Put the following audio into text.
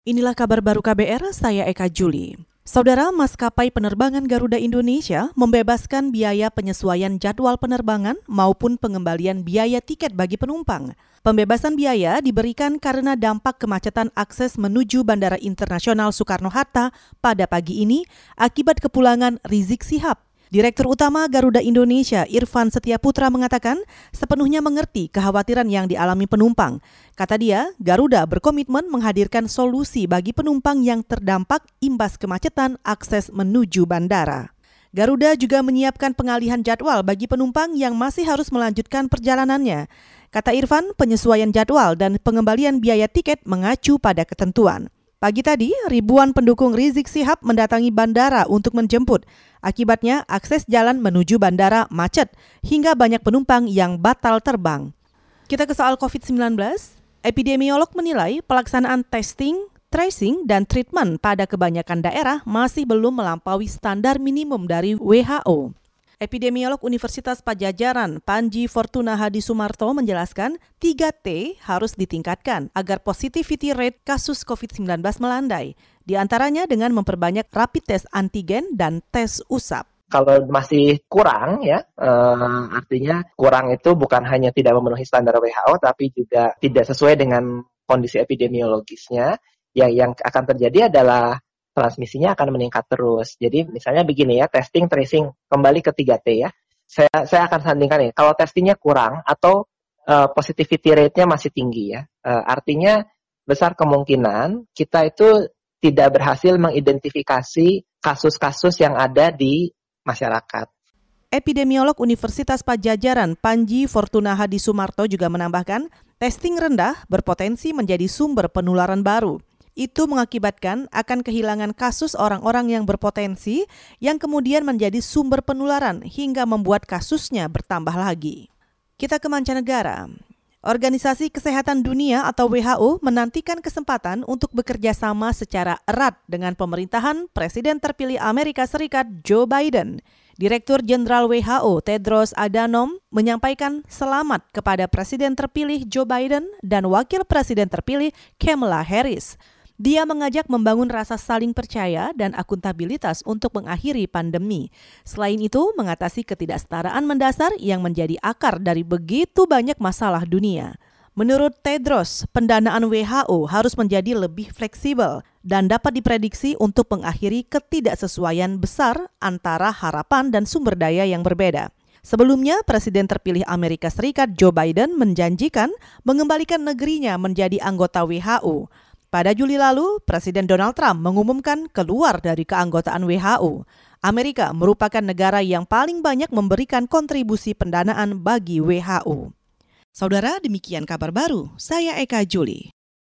Inilah kabar baru KBR, saya Eka Juli. Saudara maskapai penerbangan Garuda Indonesia membebaskan biaya penyesuaian jadwal penerbangan maupun pengembalian biaya tiket bagi penumpang. Pembebasan biaya diberikan karena dampak kemacetan akses menuju Bandara Internasional Soekarno-Hatta pada pagi ini akibat kepulangan Rizik Sihab Direktur Utama Garuda Indonesia Irfan Setiaputra mengatakan sepenuhnya mengerti kekhawatiran yang dialami penumpang. Kata dia, Garuda berkomitmen menghadirkan solusi bagi penumpang yang terdampak imbas kemacetan akses menuju bandara. Garuda juga menyiapkan pengalihan jadwal bagi penumpang yang masih harus melanjutkan perjalanannya. Kata Irfan, penyesuaian jadwal dan pengembalian biaya tiket mengacu pada ketentuan. Pagi tadi, ribuan pendukung Rizik Sihab mendatangi bandara untuk menjemput. Akibatnya, akses jalan menuju bandara macet hingga banyak penumpang yang batal terbang. Kita ke soal COVID-19. Epidemiolog menilai pelaksanaan testing, tracing, dan treatment pada kebanyakan daerah masih belum melampaui standar minimum dari WHO. Epidemiolog Universitas Pajajaran Panji Fortuna Hadi Sumarto menjelaskan 3T harus ditingkatkan agar positivity rate kasus COVID-19 melandai, di antaranya dengan memperbanyak rapid test antigen dan tes usap. Kalau masih kurang ya uh, artinya kurang itu bukan hanya tidak memenuhi standar WHO tapi juga tidak sesuai dengan kondisi epidemiologisnya. Yang yang akan terjadi adalah transmisinya akan meningkat terus. Jadi misalnya begini ya, testing, tracing, kembali ke 3T ya. Saya saya akan sandingkan ini. Kalau testingnya kurang atau uh, positivity rate-nya masih tinggi ya, uh, artinya besar kemungkinan kita itu tidak berhasil mengidentifikasi kasus-kasus yang ada di masyarakat. Epidemiolog Universitas Pajajaran Panji Fortuna Hadi Sumarto juga menambahkan, testing rendah berpotensi menjadi sumber penularan baru itu mengakibatkan akan kehilangan kasus orang-orang yang berpotensi yang kemudian menjadi sumber penularan hingga membuat kasusnya bertambah lagi. Kita ke mancanegara. Organisasi Kesehatan Dunia atau WHO menantikan kesempatan untuk bekerja sama secara erat dengan pemerintahan Presiden terpilih Amerika Serikat Joe Biden. Direktur Jenderal WHO Tedros Adhanom menyampaikan selamat kepada Presiden terpilih Joe Biden dan Wakil Presiden terpilih Kamala Harris. Dia mengajak membangun rasa saling percaya dan akuntabilitas untuk mengakhiri pandemi. Selain itu, mengatasi ketidaksetaraan mendasar yang menjadi akar dari begitu banyak masalah dunia. Menurut Tedros, pendanaan WHO harus menjadi lebih fleksibel dan dapat diprediksi untuk mengakhiri ketidaksesuaian besar antara harapan dan sumber daya yang berbeda. Sebelumnya, Presiden terpilih Amerika Serikat Joe Biden menjanjikan mengembalikan negerinya menjadi anggota WHO. Pada Juli lalu, Presiden Donald Trump mengumumkan keluar dari keanggotaan WHO. Amerika merupakan negara yang paling banyak memberikan kontribusi pendanaan bagi WHO. Saudara, demikian kabar baru. Saya Eka Juli.